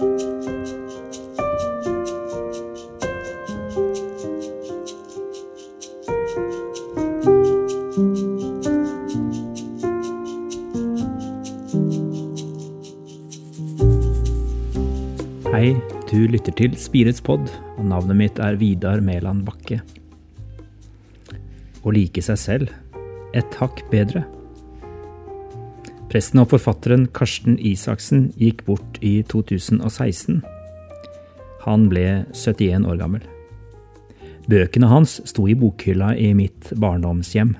Hei, du lytter til Spirets pod, og navnet mitt er Vidar Mæland Bakke. Å like seg selv et hakk bedre. Presten og forfatteren Karsten Isaksen gikk bort i 2016. Han ble 71 år gammel. Bøkene hans sto i bokhylla i mitt barndomshjem.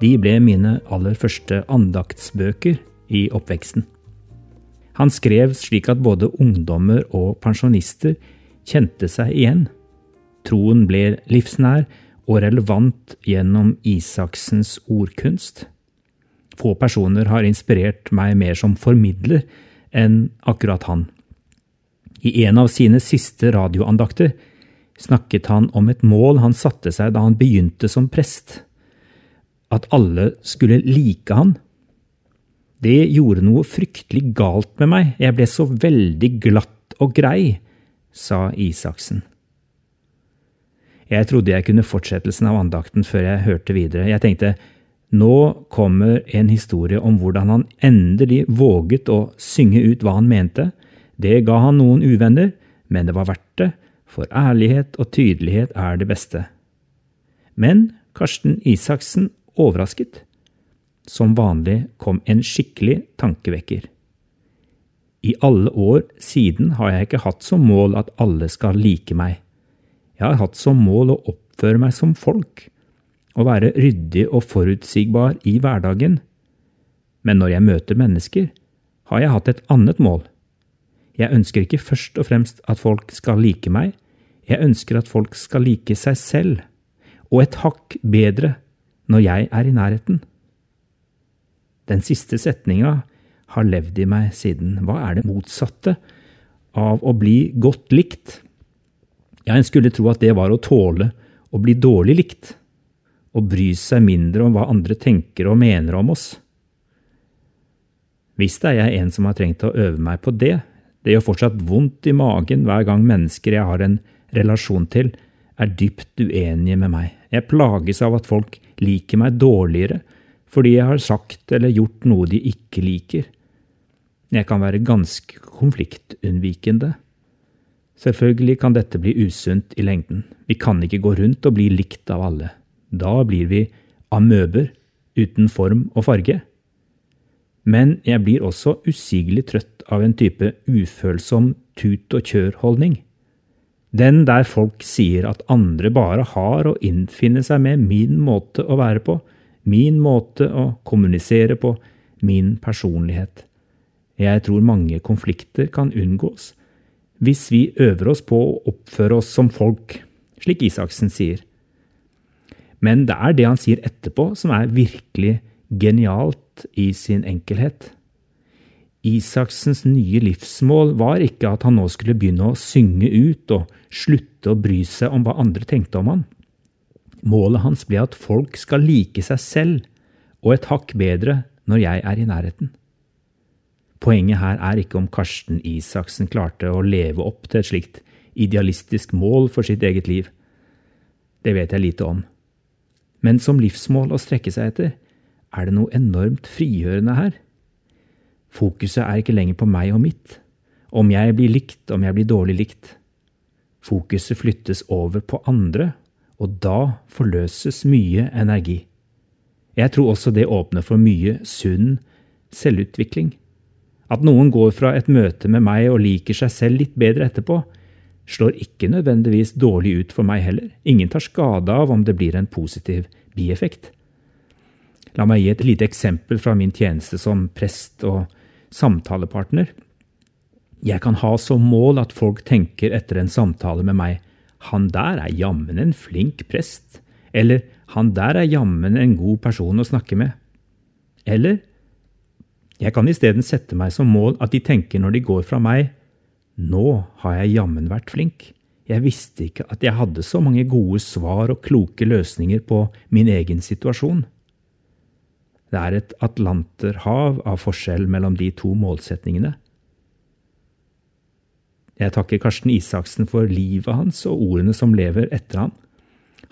De ble mine aller første andaktsbøker i oppveksten. Han skrev slik at både ungdommer og pensjonister kjente seg igjen. Troen ble livsnær og relevant gjennom Isaksens ordkunst. Få personer har inspirert meg mer som formidler enn akkurat han. I en av sine siste radioandakter snakket han om et mål han satte seg da han begynte som prest. At alle skulle like han det gjorde noe fryktelig galt med meg, jeg ble så veldig glatt og grei, sa Isaksen. Jeg trodde jeg kunne fortsettelsen av andakten før jeg hørte videre. Jeg tenkte, nå kommer en historie om hvordan han endelig våget å synge ut hva han mente. Det ga han noen uvenner, men det var verdt det, for ærlighet og tydelighet er det beste. Men Karsten Isaksen overrasket. Som vanlig kom en skikkelig tankevekker. I alle år siden har jeg ikke hatt som mål at alle skal like meg. Jeg har hatt som mål å oppføre meg som folk, å være ryddig og forutsigbar i hverdagen. Men når jeg møter mennesker, har jeg hatt et annet mål. Jeg ønsker ikke først og fremst at folk skal like meg, jeg ønsker at folk skal like seg selv, og et hakk bedre når jeg er i nærheten. Den siste setninga har levd i meg siden. Hva er det motsatte av å bli godt likt? Ja, en skulle tro at det var å tåle å bli dårlig likt, og bry seg mindre om hva andre tenker og mener om oss. Visst er jeg en som har trengt å øve meg på det. Det gjør fortsatt vondt i magen hver gang mennesker jeg har en relasjon til, er dypt uenige med meg. Jeg plages av at folk liker meg dårligere fordi jeg har sagt eller gjort noe de ikke liker. Jeg kan være ganske konfliktunnvikende. Selvfølgelig kan dette bli usunt i lengden. Vi kan ikke gå rundt og bli likt av alle. Da blir vi amøber uten form og farge. Men jeg blir også usigelig trøtt av en type ufølsom tut-og-kjør-holdning. Den der folk sier at andre bare har å innfinne seg med min måte å være på, min måte å kommunisere på, min personlighet. Jeg tror mange konflikter kan unngås hvis vi øver oss på å oppføre oss som folk, slik Isaksen sier. Men det er det han sier etterpå som er virkelig genialt i sin enkelhet. Isaksens nye livsmål var ikke at han nå skulle begynne å synge ut og slutte å bry seg om hva andre tenkte om han. Målet hans ble at folk skal like seg selv, og et hakk bedre når jeg er i nærheten. Poenget her er ikke om Karsten Isaksen klarte å leve opp til et slikt idealistisk mål for sitt eget liv. Det vet jeg lite om. Men som livsmål å strekke seg etter, er det noe enormt frigjørende her. Fokuset er ikke lenger på meg og mitt, om jeg blir likt, om jeg blir dårlig likt. Fokuset flyttes over på andre og da forløses mye energi. Jeg tror også det åpner for mye sunn selvutvikling. At noen går fra et møte med meg og liker seg selv litt bedre etterpå, slår ikke nødvendigvis dårlig ut for meg heller. Ingen tar skade av om det blir en positiv bieffekt. La meg gi et lite eksempel fra min tjeneste som prest og samtalepartner. Jeg kan ha som mål at folk tenker etter en samtale med meg han der er jammen en flink prest, eller han der er jammen en god person å snakke med. Eller jeg kan isteden sette meg som mål at de tenker når de går fra meg, nå har jeg jammen vært flink. Jeg visste ikke at jeg hadde så mange gode svar og kloke løsninger på min egen situasjon. Det er et atlanterhav av forskjell mellom de to målsetningene. Jeg takker Karsten Isaksen for livet hans og ordene som lever etter ham.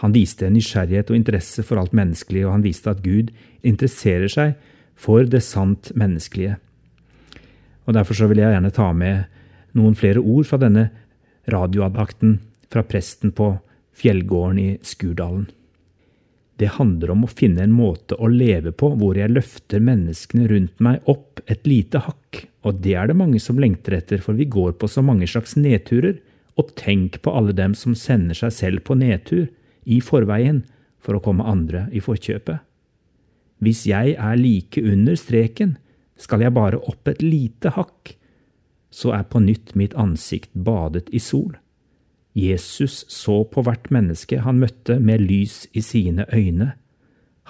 Han viste en nysgjerrighet og interesse for alt menneskelig, og han viste at Gud interesserer seg for det sant menneskelige. Og Derfor så vil jeg gjerne ta med noen flere ord fra denne radioadakten fra presten på fjellgården i Skurdalen. Det handler om å finne en måte å leve på hvor jeg løfter menneskene rundt meg opp et lite hakk, og det er det mange som lengter etter, for vi går på så mange slags nedturer, og tenk på alle dem som sender seg selv på nedtur i forveien for å komme andre i forkjøpet. Hvis jeg er like under streken, skal jeg bare opp et lite hakk, så er på nytt mitt ansikt badet i sol. Jesus så på hvert menneske han møtte med lys i sine øyne.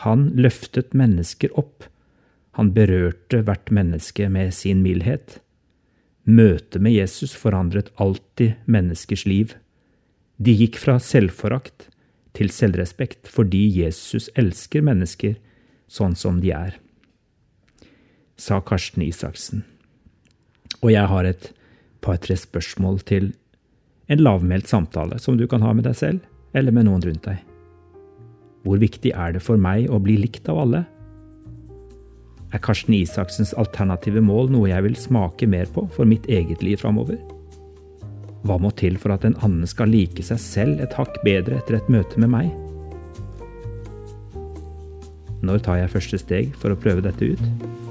Han løftet mennesker opp. Han berørte hvert menneske med sin mildhet. Møtet med Jesus forandret alltid menneskers liv. De gikk fra selvforakt til selvrespekt fordi Jesus elsker mennesker sånn som de er, sa Karsten Isaksen. Og jeg har et par-tre spørsmål til en lavmælt samtale som du kan ha med deg selv eller med noen rundt deg. Hvor viktig er det for meg å bli likt av alle? Er Karsten Isaksens alternative mål noe jeg vil smake mer på for mitt eget liv framover? Hva må til for at en annen skal like seg selv et hakk bedre etter et møte med meg? Når tar jeg første steg for å prøve dette ut?